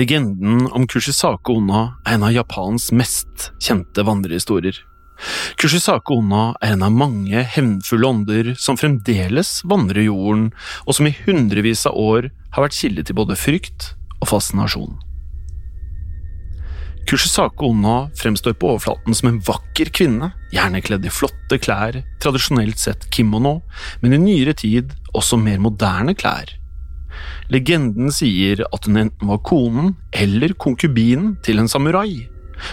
Legenden om Kushisake Onna er en av Japans mest kjente vandrehistorier. Kushisake Onna er en av mange hevnfulle ånder som fremdeles vandrer jorden, og som i hundrevis av år har vært kilde til både frykt og fascinasjon. Kushisake Onna fremstår på overflaten som en vakker kvinne, gjerne kledd i flotte klær, tradisjonelt sett kimono, men i nyere tid også mer moderne klær. Legenden sier at hun enten var konen eller konkubinen til en samurai,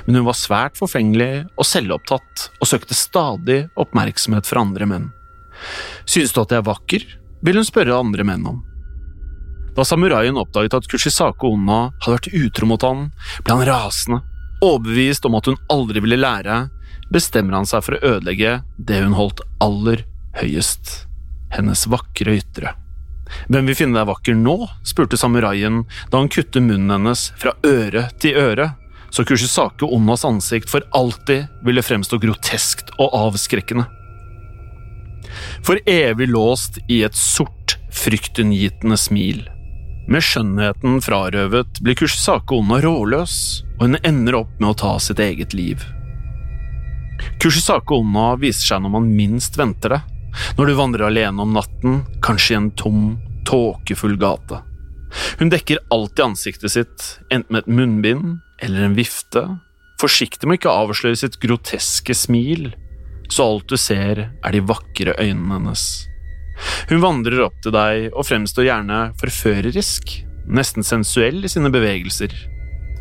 men hun var svært forfengelig og selvopptatt og søkte stadig oppmerksomhet fra andre menn. Synes du at jeg er vakker? vil hun spørre andre menn om. Da samuraien oppdaget at Kushisake Onna hadde vært utro mot han, ble han rasende. Overbevist om at hun aldri ville lære, bestemmer han seg for å ødelegge det hun holdt aller høyest, hennes vakre ytre. Hvem vil finne deg vakker nå? spurte samuraien da han kuttet munnen hennes fra øre til øre, så Kushisake Onnas ansikt for alltid ville fremstå groteskt og avskrekkende. For evig låst i et sort, fryktinngytende smil. Med skjønnheten frarøvet blir Kushisake Onna råløs, og hun ender opp med å ta sitt eget liv. Kushisake Onna viser seg når man minst venter det, når du vandrer alene om natten, kanskje i en tom, tåkefull gate. Hun dekker alltid ansiktet sitt, enten med et munnbind eller en vifte, forsiktig med ikke å avsløre sitt groteske smil, så alt du ser er de vakre øynene hennes. Hun vandrer opp til deg og fremstår gjerne forførerisk, nesten sensuell i sine bevegelser.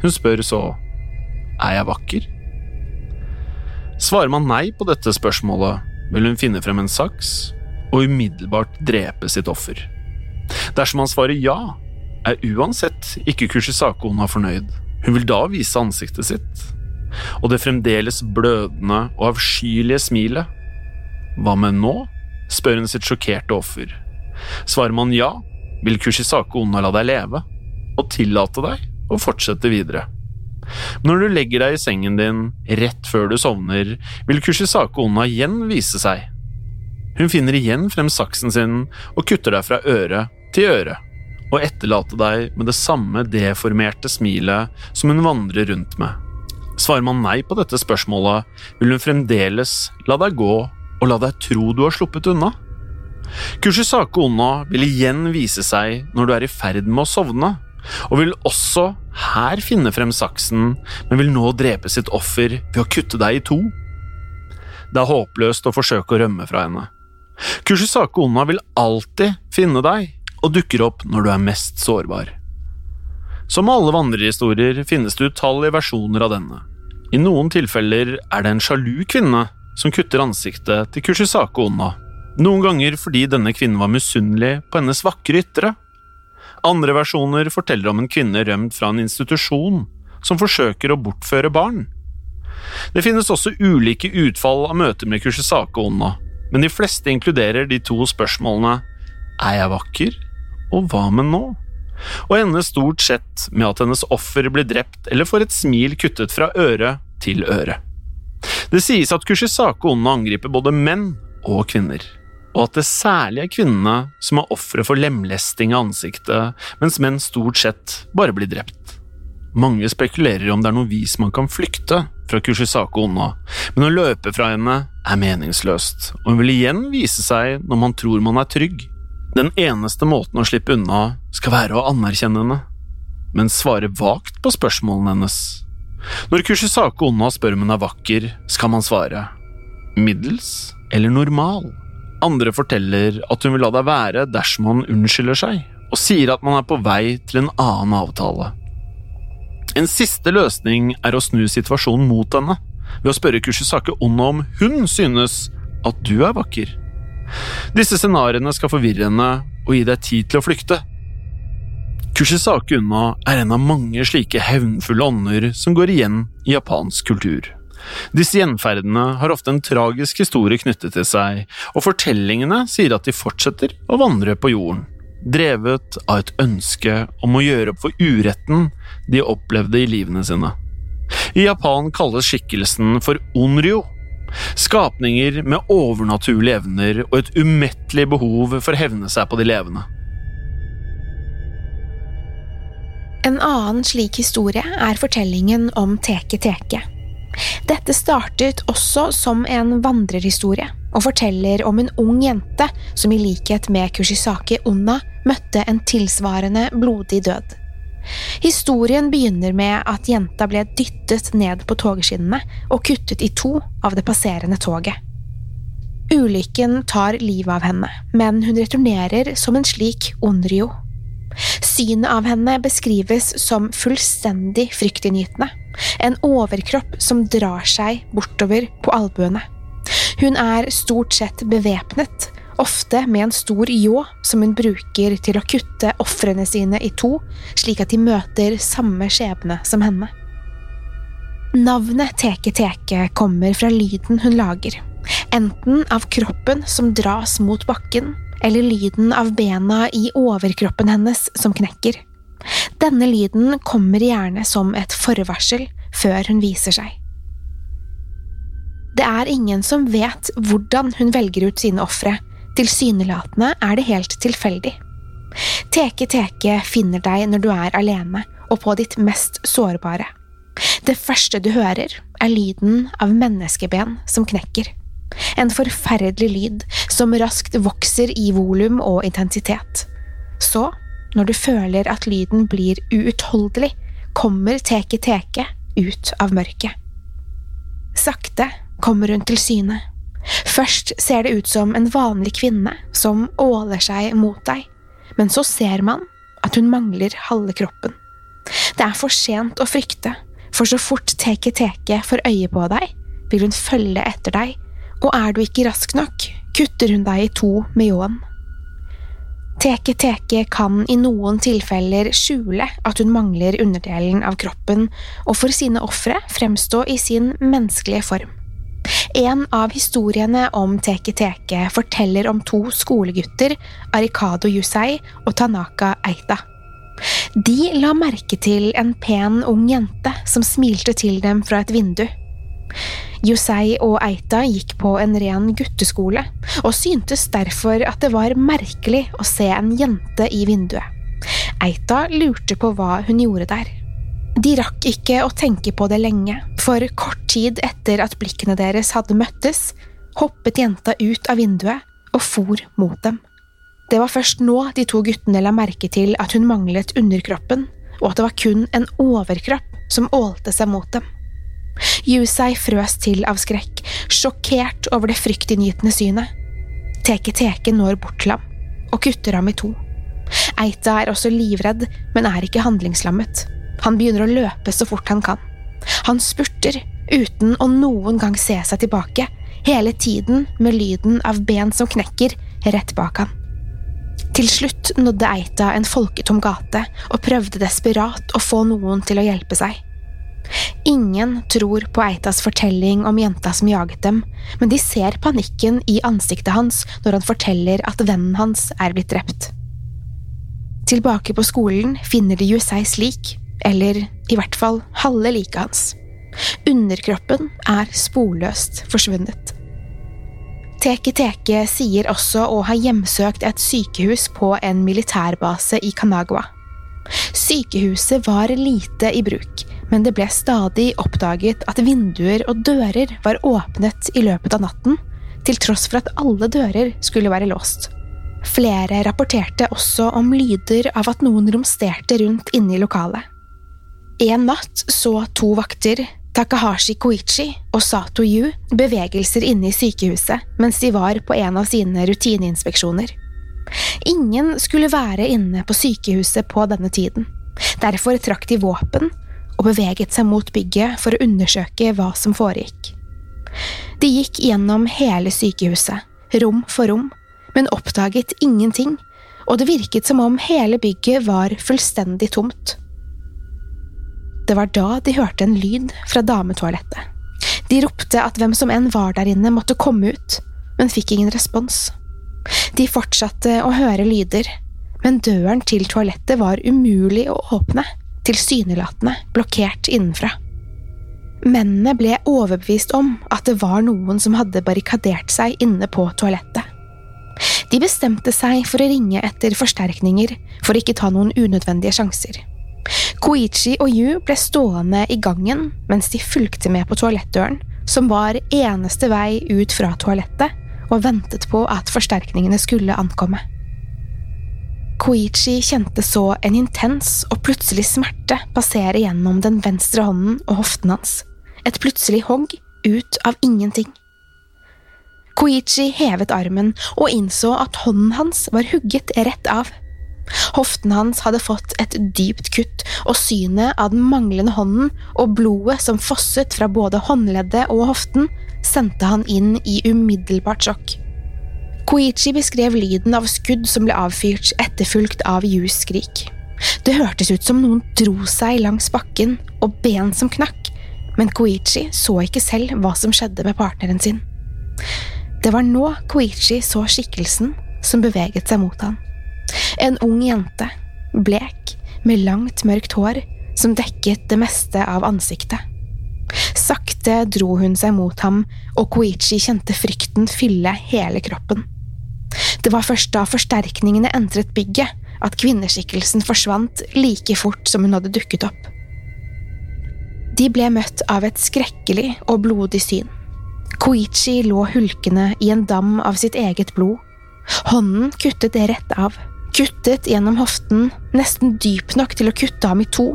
Hun spør så er jeg vakker? Svarer man nei på dette spørsmålet, vil hun finne frem en saks og umiddelbart drepe sitt offer. Dersom han svarer ja, er uansett ikke Kushisako Onna fornøyd. Hun vil da vise ansiktet sitt, og det fremdeles blødende og avskyelige smilet. Hva med nå? spør hun sitt sjokkerte offer. Svarer man ja, vil Kushisako Ona la deg leve, og tillate deg å fortsette videre. Når du legger deg i sengen din rett før du sovner, vil Kushisake Onna igjen vise seg. Hun finner igjen frem saksen sin og kutter deg fra øre til øre, og etterlater deg med det samme deformerte smilet som hun vandrer rundt med. Svarer man nei på dette spørsmålet, vil hun fremdeles la deg gå og la deg tro du har sluppet unna. Kushisake Onna vil igjen vise seg når du er i ferd med å sovne, og vil også her finne frem saksen, men vil nå drepe sitt offer ved å kutte deg i to. Det er håpløst å forsøke å rømme fra henne. Kushisake Onna vil alltid finne deg, og dukker opp når du er mest sårbar. Som alle vandrerhistorier finnes det utallige versjoner av denne. I noen tilfeller er det en sjalu kvinne som kutter ansiktet til Kushisake Onna. Noen ganger fordi denne kvinnen var misunnelig på hennes vakre ytre. Andre versjoner forteller om en kvinne rømt fra en institusjon som forsøker å bortføre barn. Det finnes også ulike utfall av møter med Kushisake Onna, men de fleste inkluderer de to spørsmålene er jeg vakker, og hva med nå? og ender stort sett med at hennes offer blir drept eller får et smil kuttet fra øre til øre. Det sies at Kushisake Onna angriper både menn og kvinner, og at det særlig er kvinnene som er ofre for lemlesting av ansiktet, mens menn stort sett bare blir drept. Mange spekulerer om det er noe vis man kan flykte fra Kushisako Onna, men å løpe fra henne er meningsløst, og hun vil igjen vise seg når man tror man er trygg. Den eneste måten å slippe unna skal være å anerkjenne henne, men svare vagt på spørsmålene hennes. Når Kushisako Onna spør om hun er vakker, skal man svare middels eller normal. Andre forteller at hun vil la deg være dersom han unnskylder seg, og sier at man er på vei til en annen avtale. En siste løsning er å snu situasjonen mot henne, ved å spørre Kushisake Onna om hun synes at du er vakker. Disse scenarioene skal forvirre henne og gi deg tid til å flykte. Kushisake Unna er en av mange slike hevnfulle ånder som går igjen i japansk kultur. Disse gjenferdene har ofte en tragisk historie knyttet til seg, og fortellingene sier at de fortsetter å vandre på jorden, drevet av et ønske om å gjøre opp for uretten de opplevde i livene sine. I Japan kalles skikkelsen for onryo, Skapninger med overnaturlige evner og et umettelig behov for å hevne seg på de levende. En annen slik historie er fortellingen om Teke Teke. Dette startet også som en vandrerhistorie, og forteller om en ung jente som i likhet med Kushisake Onna møtte en tilsvarende blodig død. Historien begynner med at jenta ble dyttet ned på togskinnene og kuttet i to av det passerende toget. Ulykken tar livet av henne, men hun returnerer som en slik onryo. Synet av henne beskrives som fullstendig fryktinngytende, en overkropp som drar seg bortover på albuene. Hun er stort sett bevæpnet ofte med en stor ljå som hun bruker til å kutte ofrene sine i to, slik at de møter samme skjebne som henne. Navnet Teke Teke kommer fra lyden hun lager, enten av kroppen som dras mot bakken, eller lyden av bena i overkroppen hennes som knekker. Denne lyden kommer gjerne som et forvarsel før hun viser seg. Det er ingen som vet hvordan hun velger ut sine ofre, Tilsynelatende er det helt tilfeldig. Teke Teke finner deg når du er alene og på ditt mest sårbare. Det første du hører, er lyden av menneskeben som knekker. En forferdelig lyd som raskt vokser i volum og intensitet. Så, når du føler at lyden blir uutholdelig, kommer Teke Teke ut av mørket. Sakte kommer hun til syne Først ser det ut som en vanlig kvinne som åler seg mot deg, men så ser man at hun mangler halve kroppen. Det er for sent å frykte, for så fort Teke Teke får øye på deg, vil hun følge etter deg, og er du ikke rask nok, kutter hun deg i to med ljåen. Teke Teke kan i noen tilfeller skjule at hun mangler underdelen av kroppen, og for sine ofre fremstå i sin menneskelige form. En av historiene om Teke Teke forteller om to skolegutter, Arikado Yusei og Tanaka Eita. De la merke til en pen ung jente som smilte til dem fra et vindu. Yusei og Eita gikk på en ren gutteskole, og syntes derfor at det var merkelig å se en jente i vinduet. Eita lurte på hva hun gjorde der. De rakk ikke å tenke på det lenge, for kort tid etter at blikkene deres hadde møttes, hoppet jenta ut av vinduet og for mot dem. Det var først nå de to guttene la merke til at hun manglet underkroppen, og at det var kun en overkropp som ålte seg mot dem. Yusei frøs til av skrekk, sjokkert over det fryktinngytende synet. Teke Teke når bort til ham og kutter ham i to. Eita er også livredd, men er ikke handlingslammet. Han begynner å løpe så fort han kan. Han spurter, uten å noen gang se seg tilbake, hele tiden med lyden av ben som knekker rett bak han. Til slutt nådde Eita en folketom gate og prøvde desperat å få noen til å hjelpe seg. Ingen tror på Eitas fortelling om jenta som jaget dem, men de ser panikken i ansiktet hans når han forteller at vennen hans er blitt drept. Tilbake på skolen finner de Juseis slik, eller i hvert fall halve liket hans. Underkroppen er sporløst forsvunnet. Teke Teke sier også å ha hjemsøkt et sykehus på en militærbase i Kanagua. Sykehuset var lite i bruk, men det ble stadig oppdaget at vinduer og dører var åpnet i løpet av natten, til tross for at alle dører skulle være låst. Flere rapporterte også om lyder av at noen romsterte rundt inne i lokalet. En natt så to vakter, Takahashi Koichi og Sato Yu, bevegelser inne i sykehuset mens de var på en av sine rutineinspeksjoner. Ingen skulle være inne på sykehuset på denne tiden. Derfor trakk de våpen og beveget seg mot bygget for å undersøke hva som foregikk. De gikk gjennom hele sykehuset, rom for rom, men oppdaget ingenting, og det virket som om hele bygget var fullstendig tomt. Det var da de hørte en lyd fra dametoalettet. De ropte at hvem som enn var der inne, måtte komme ut, men fikk ingen respons. De fortsatte å høre lyder, men døren til toalettet var umulig å åpne tilsynelatende blokkert innenfra. Mennene ble overbevist om at det var noen som hadde barrikadert seg inne på toalettet. De bestemte seg for å ringe etter forsterkninger for å ikke ta noen unødvendige sjanser. Koichi og Yu ble stående i gangen mens de fulgte med på toalettdøren, som var eneste vei ut fra toalettet, og ventet på at forsterkningene skulle ankomme. Koichi kjente så en intens og plutselig smerte passere gjennom den venstre hånden og hoften hans. Et plutselig hogg ut av ingenting. Koichi hevet armen og innså at hånden hans var hugget rett av. Hoften hans hadde fått et dypt kutt, og synet av den manglende hånden og blodet som fosset fra både håndleddet og hoften, sendte han inn i umiddelbart sjokk. Koichi beskrev lyden av skudd som ble avfyrt, etterfulgt av Yus. Det hørtes ut som noen dro seg langs bakken, og ben som knakk, men Koichi så ikke selv hva som skjedde med partneren sin. Det var nå Koichi så skikkelsen som beveget seg mot han. En ung jente, blek, med langt, mørkt hår som dekket det meste av ansiktet. Sakte dro hun seg mot ham, og Koichi kjente frykten fylle hele kroppen. Det var først da forsterkningene entret bygget, at kvinneskikkelsen forsvant like fort som hun hadde dukket opp. De ble møtt av et skrekkelig og blodig syn. Koichi lå hulkende i en dam av sitt eget blod. Hånden kuttet rett av, kuttet gjennom hoften, nesten dyp nok til å kutte ham i to.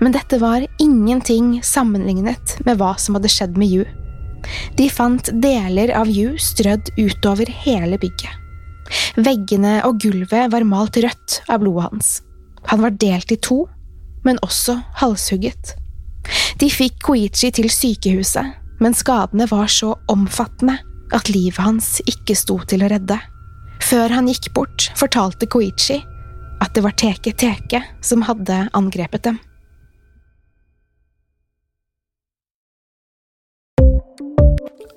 Men dette var ingenting sammenlignet med hva som hadde skjedd med Yu. De fant deler av Yu strødd utover hele bygget. Veggene og gulvet var malt rødt av blodet hans. Han var delt i to, men også halshugget. De fikk Koichi til sykehuset, men skadene var så omfattende at livet hans ikke sto til å redde. Før han gikk bort, fortalte Koichi at det var Teke Teke som hadde angrepet dem.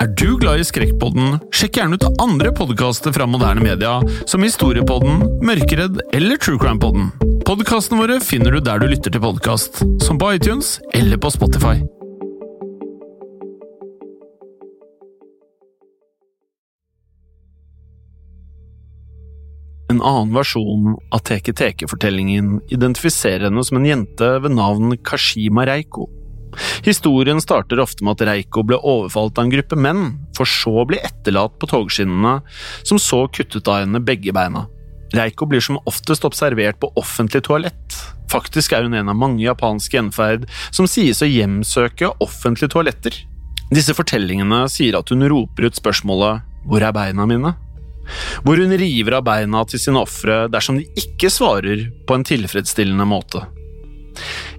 Er du glad i Skrekkpodden, sjekk gjerne ut andre podkaster fra moderne media, som Historiepodden, Mørkeredd eller True Crime-podden. Podkastene våre finner du der du lytter til podkast, som på iTunes eller på Spotify. En annen versjon av Teke Teke-fortellingen identifiserer henne som en jente ved navn Kashima Reiko. Historien starter ofte med at Reiko ble overfalt av en gruppe menn, for så å bli etterlatt på togskinnene, som så kuttet av henne begge beina. Reiko blir som oftest observert på offentlig toalett. Faktisk er hun en av mange japanske gjenferd som sies å hjemsøke offentlige toaletter. Disse fortellingene sier at hun roper ut spørsmålet 'Hvor er beina mine?' hvor hun river av beina til sine ofre dersom de ikke svarer på en tilfredsstillende måte.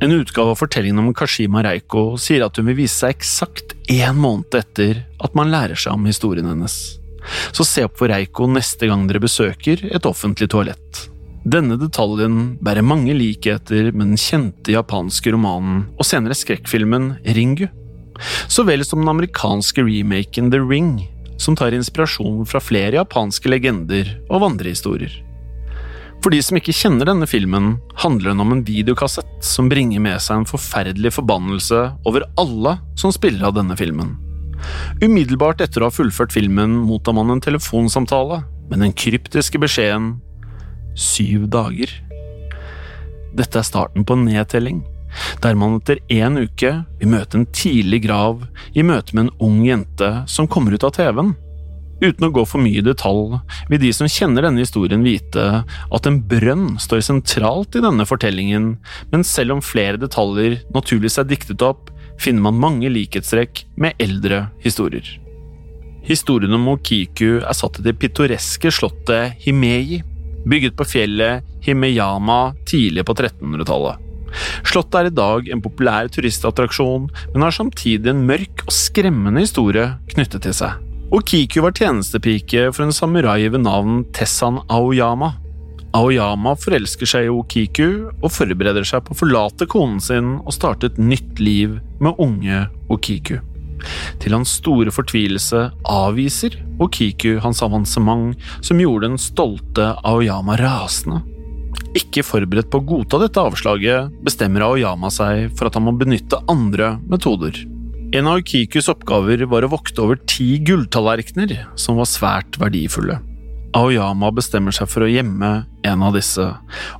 En utgave av fortellingen om Kashima Reiko sier at hun vil vise seg eksakt én måned etter at man lærer seg om historien hennes. Så se opp for Reiko neste gang dere besøker et offentlig toalett. Denne detaljen bærer mange likheter med den kjente japanske romanen og senere skrekkfilmen Ringu, så vel som den amerikanske remaken The Ring, som tar inspirasjon fra flere japanske legender og vandrehistorier. For de som ikke kjenner denne filmen, handler den om en videokassett som bringer med seg en forferdelig forbannelse over alle som spiller av denne filmen. Umiddelbart etter å ha fullført filmen mottar man en telefonsamtale med den kryptiske beskjeden syv dager. Dette er starten på en nedtelling, der man etter én uke vil møte en tidlig grav i møte med en ung jente som kommer ut av TV-en. Uten å gå for mye i detalj, vil de som kjenner denne historien vite at en brønn står sentralt i denne fortellingen, men selv om flere detaljer naturligvis er diktet opp, finner man mange likhetstrekk med eldre historier. Historien om Mokiku er satt i det pittoreske slottet Himeji, bygget på fjellet Himeyama tidlig på 1300-tallet. Slottet er i dag en populær turistattraksjon, men har samtidig en mørk og skremmende historie knyttet til seg. Okiku var tjenestepike for en samurai ved navn Tessan Aoyama. Aoyama forelsker seg i Okiku og forbereder seg på å forlate konen sin og starte et nytt liv med unge Okiku. Til hans store fortvilelse avviser Okiku hans avansement, som gjorde den stolte Aoyama rasende. Ikke forberedt på å godta dette avslaget, bestemmer Aoyama seg for at han må benytte andre metoder. En av Kikus oppgaver var å vokte over ti gulltallerkener, som var svært verdifulle. Aoyama bestemmer seg for å gjemme en av disse,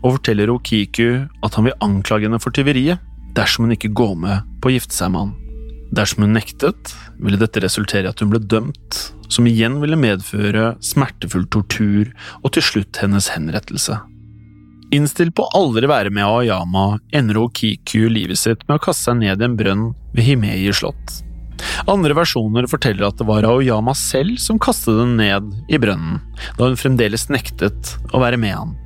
og forteller Okiku at han vil anklage henne for tyveriet dersom hun ikke går med på å gifte seg med han. Dersom hun nektet, ville dette resultere i at hun ble dømt, som igjen ville medføre smertefull tortur og til slutt hennes henrettelse. Innstilt på å aldri være med Aoyama, ender Okiku livet sitt med å kaste seg ned i en brønn ved Himeji slott. Andre versjoner forteller at det var Aoyama selv som kastet den ned i brønnen, da hun fremdeles nektet å være med han.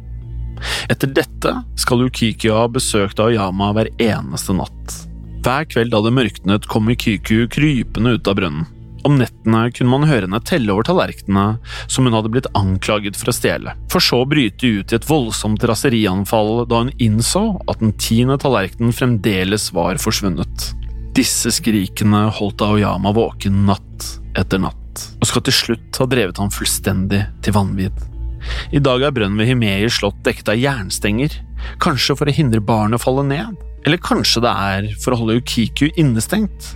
Etter dette skal Ukiku ha besøkt Aoyama hver eneste natt. Hver kveld da det mørknet, kom Ukiku krypende ut av brønnen. Om nettene kunne man høre henne telle over tallerkenene som hun hadde blitt anklaget for å stjele, for så å bryte ut i et voldsomt raserianfall da hun innså at den tiende tallerkenen fremdeles var forsvunnet. Disse skrikene holdt Aoyama våken natt etter natt, og skal til slutt ha drevet ham fullstendig til vanvidd. I dag er brønnen ved Himei slott dekket av jernstenger, kanskje for å hindre barnet å falle ned, eller kanskje det er for å holde Ukiku innestengt.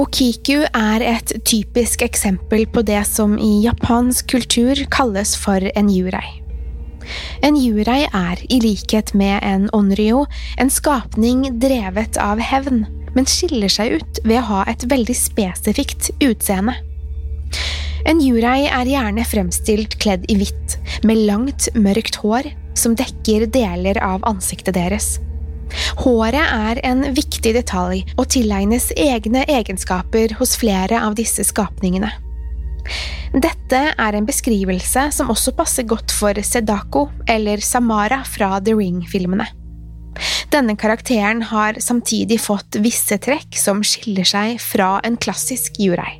Okiku er et typisk eksempel på det som i japansk kultur kalles for en yurei. En yurei er, i likhet med en onryo, en skapning drevet av hevn, men skiller seg ut ved å ha et veldig spesifikt utseende. En yurei er gjerne fremstilt kledd i hvitt, med langt, mørkt hår som dekker deler av ansiktet deres. Håret er en viktig detalj og tilegnes egne egenskaper hos flere av disse skapningene. Dette er en beskrivelse som også passer godt for Sedako eller Samara fra The Ring-filmene. Denne karakteren har samtidig fått visse trekk som skiller seg fra en klassisk jurei.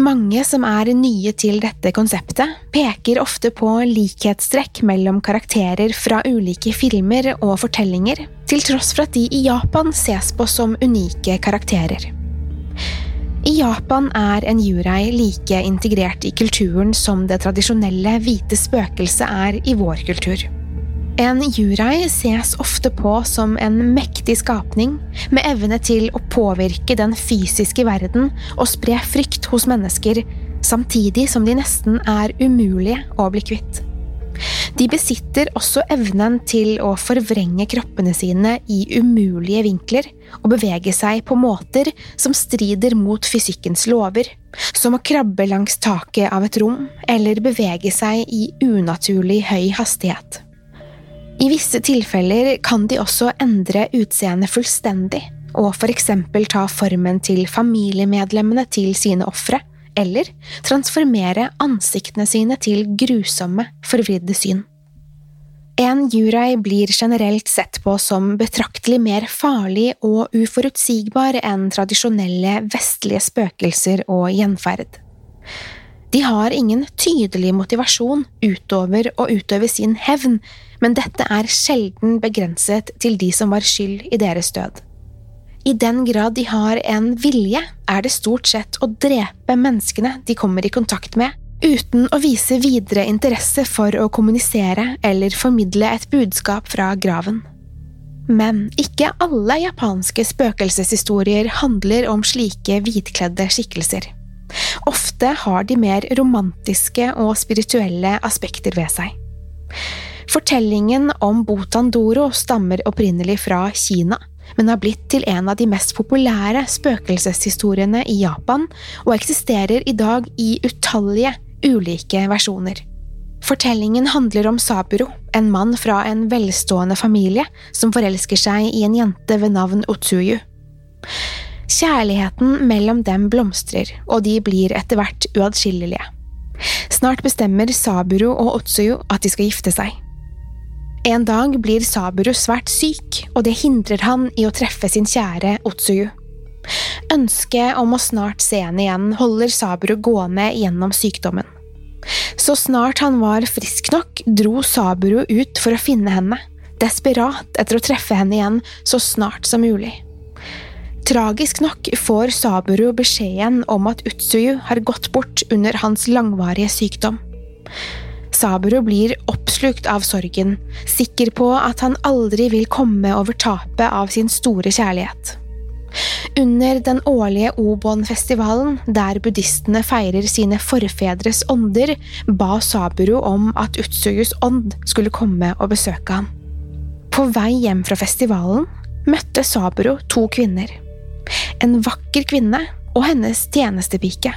Mange som er nye til dette konseptet, peker ofte på likhetstrekk mellom karakterer fra ulike filmer og fortellinger, til tross for at de i Japan ses på som unike karakterer. I Japan er en yurei like integrert i kulturen som det tradisjonelle hvite spøkelset er i vår kultur. En jurei ses ofte på som en mektig skapning med evne til å påvirke den fysiske verden og spre frykt hos mennesker, samtidig som de nesten er umulige å bli kvitt. De besitter også evnen til å forvrenge kroppene sine i umulige vinkler og bevege seg på måter som strider mot fysikkens lover, som å krabbe langs taket av et rom eller bevege seg i unaturlig høy hastighet. I visse tilfeller kan de også endre utseendet fullstendig, og for eksempel ta formen til familiemedlemmene til sine ofre, eller transformere ansiktene sine til grusomme, forvridde syn. En jurei blir generelt sett på som betraktelig mer farlig og uforutsigbar enn tradisjonelle vestlige spøkelser og gjenferd. De har ingen tydelig motivasjon utover å utøve sin hevn, men dette er sjelden begrenset til de som var skyld i deres død. I den grad de har en vilje, er det stort sett å drepe menneskene de kommer i kontakt med, uten å vise videre interesse for å kommunisere eller formidle et budskap fra graven. Men ikke alle japanske spøkelseshistorier handler om slike hvitkledde skikkelser. Ofte har de mer romantiske og spirituelle aspekter ved seg. Fortellingen om Botandoro stammer opprinnelig fra Kina, men har blitt til en av de mest populære spøkelseshistoriene i Japan, og eksisterer i dag i utallige ulike versjoner. Fortellingen handler om Saburo, en mann fra en velstående familie som forelsker seg i en jente ved navn Otsuyu. Kjærligheten mellom dem blomstrer, og de blir etter hvert uatskillelige. Snart bestemmer Saburo og Otsuyu at de skal gifte seg. En dag blir Saburo svært syk, og det hindrer han i å treffe sin kjære Otsuyu. Ønsket om å snart se henne igjen holder Saburo gående gjennom sykdommen. Så snart han var frisk nok, dro Saburo ut for å finne henne, desperat etter å treffe henne igjen så snart som mulig. Tragisk nok får Saburo beskjeden om at Utsuyu har gått bort under hans langvarige sykdom. Saburo blir oppslukt av sorgen, sikker på at han aldri vil komme over tapet av sin store kjærlighet. Under den årlige Obon-festivalen, der buddhistene feirer sine forfedres ånder, ba Saburo om at Utsuyus ånd skulle komme og besøke ham. På vei hjem fra festivalen møtte Saburo to kvinner. En vakker kvinne og hennes tjenestepike.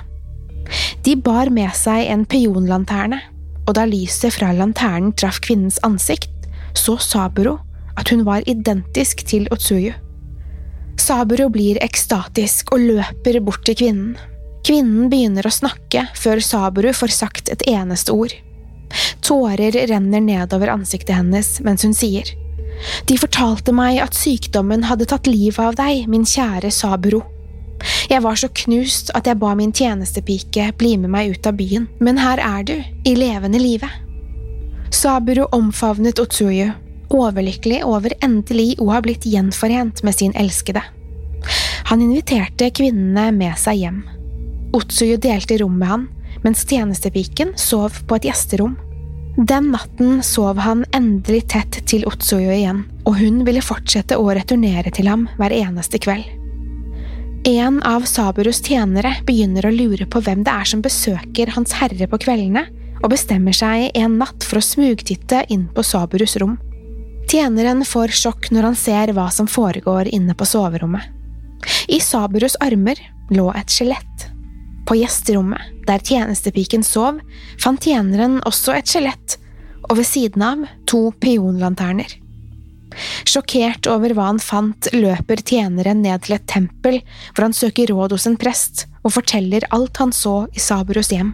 De bar med seg en peonlanterne, og da lyset fra lanternen traff kvinnens ansikt, så Saburo at hun var identisk til Otsuyu. Saburo blir ekstatisk og løper bort til kvinnen. Kvinnen begynner å snakke før Saburo får sagt et eneste ord. Tårer renner nedover ansiktet hennes mens hun sier. De fortalte meg at sykdommen hadde tatt livet av deg, min kjære Saburo. Jeg var så knust at jeg ba min tjenestepike bli med meg ut av byen, men her er du, i levende live. Saburo omfavnet Otsuyu overlykkelig over endelig å ha blitt gjenforent med sin elskede. Han inviterte kvinnene med seg hjem. Otsuyu delte rom med han, mens tjenestepiken sov på et gjesterom. Den natten sov han endelig tett til Otsuyu igjen, og hun ville fortsette å returnere til ham hver eneste kveld. En av Saburus tjenere begynner å lure på hvem det er som besøker Hans Herre på kveldene, og bestemmer seg en natt for å smugtitte inn på Saburus rom. Tjeneren får sjokk når han ser hva som foregår inne på soverommet. I Saburus armer lå et skjelett. På gjesterommet, der tjenestepiken sov, fant tjeneren også et skjelett, og ved siden av to peonlanterner. Sjokkert over hva han fant, løper tjeneren ned til et tempel hvor han søker råd hos en prest og forteller alt han så i Saburus hjem.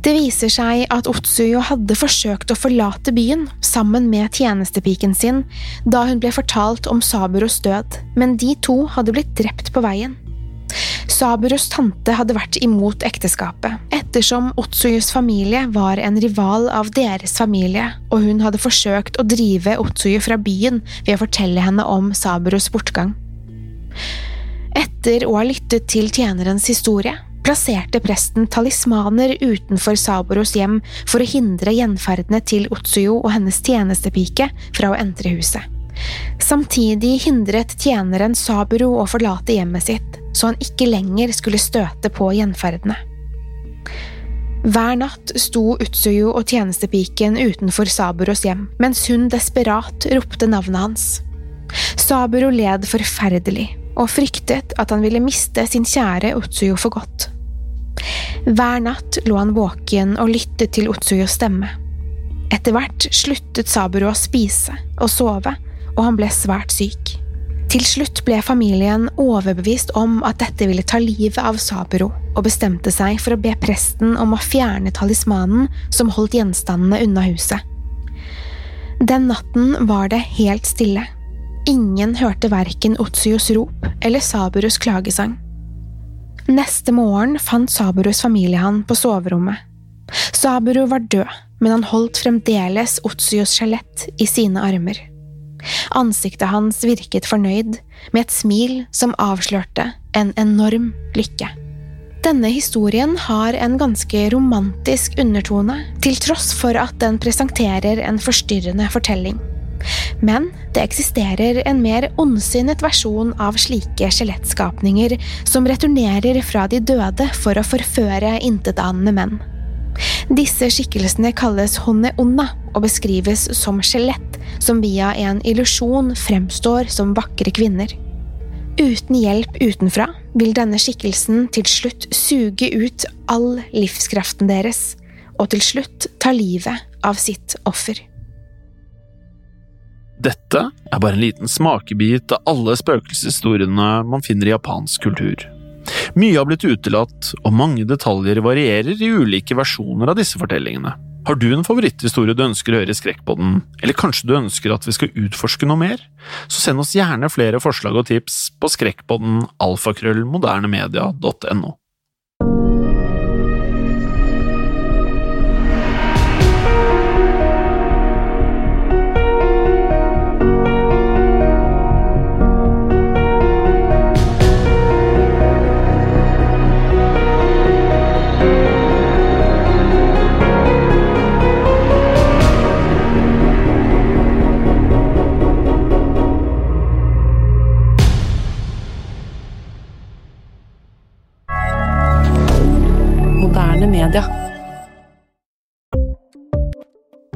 Det viser seg at Otsuyo hadde forsøkt å forlate byen sammen med tjenestepiken sin da hun ble fortalt om Saburos død, men de to hadde blitt drept på veien. Saburos tante hadde vært imot ekteskapet, ettersom Otsuyos familie var en rival av deres familie, og hun hadde forsøkt å drive Otsuyo fra byen ved å fortelle henne om Saburos bortgang. Etter å ha lyttet til tjenerens historie, plasserte presten talismaner utenfor Saboros hjem for å hindre gjenferdene til Otsuyo og hennes tjenestepike fra å entre huset. Samtidig hindret tjeneren Saburo å forlate hjemmet sitt, så han ikke lenger skulle støte på gjenferdene. Hver natt sto Utsuyo og tjenestepiken utenfor Saburos hjem, mens hun desperat ropte navnet hans. Saburo led forferdelig og fryktet at han ville miste sin kjære Utsuyo for godt. Hver natt lå han våken og lyttet til Utsuyos stemme. Etter hvert sluttet Saburo å spise og sove, og han ble svært syk. Til slutt ble familien overbevist om at dette ville ta livet av Saburo, og bestemte seg for å be presten om å fjerne talismanen som holdt gjenstandene unna huset. Den natten var det helt stille. Ingen hørte verken Otsios rop eller Saburus klagesang. Neste morgen fant Saburus familie han på soverommet. Saburo var død, men han holdt fremdeles Otsios skjelett i sine armer. Ansiktet hans virket fornøyd, med et smil som avslørte en enorm lykke. Denne historien har en ganske romantisk undertone, til tross for at den presenterer en forstyrrende fortelling. Men det eksisterer en mer ondsinnet versjon av slike skjelettskapninger som returnerer fra de døde for å forføre intetanende menn. Disse skikkelsene kalles honeonna og beskrives som skjelett som via en illusjon fremstår som vakre kvinner. Uten hjelp utenfra vil denne skikkelsen til slutt suge ut all livskraften deres, og til slutt ta livet av sitt offer. Dette er bare en liten smakebit av alle spøkelseshistoriene man finner i japansk kultur. Mye har blitt utelatt, og mange detaljer varierer i ulike versjoner av disse fortellingene. Har du en favoritthistorie du ønsker å høre i Skrekkpodden, eller kanskje du ønsker at vi skal utforske noe mer? Så send oss gjerne flere forslag og tips på skrekkpodden alfakrøllmodernemedia.no.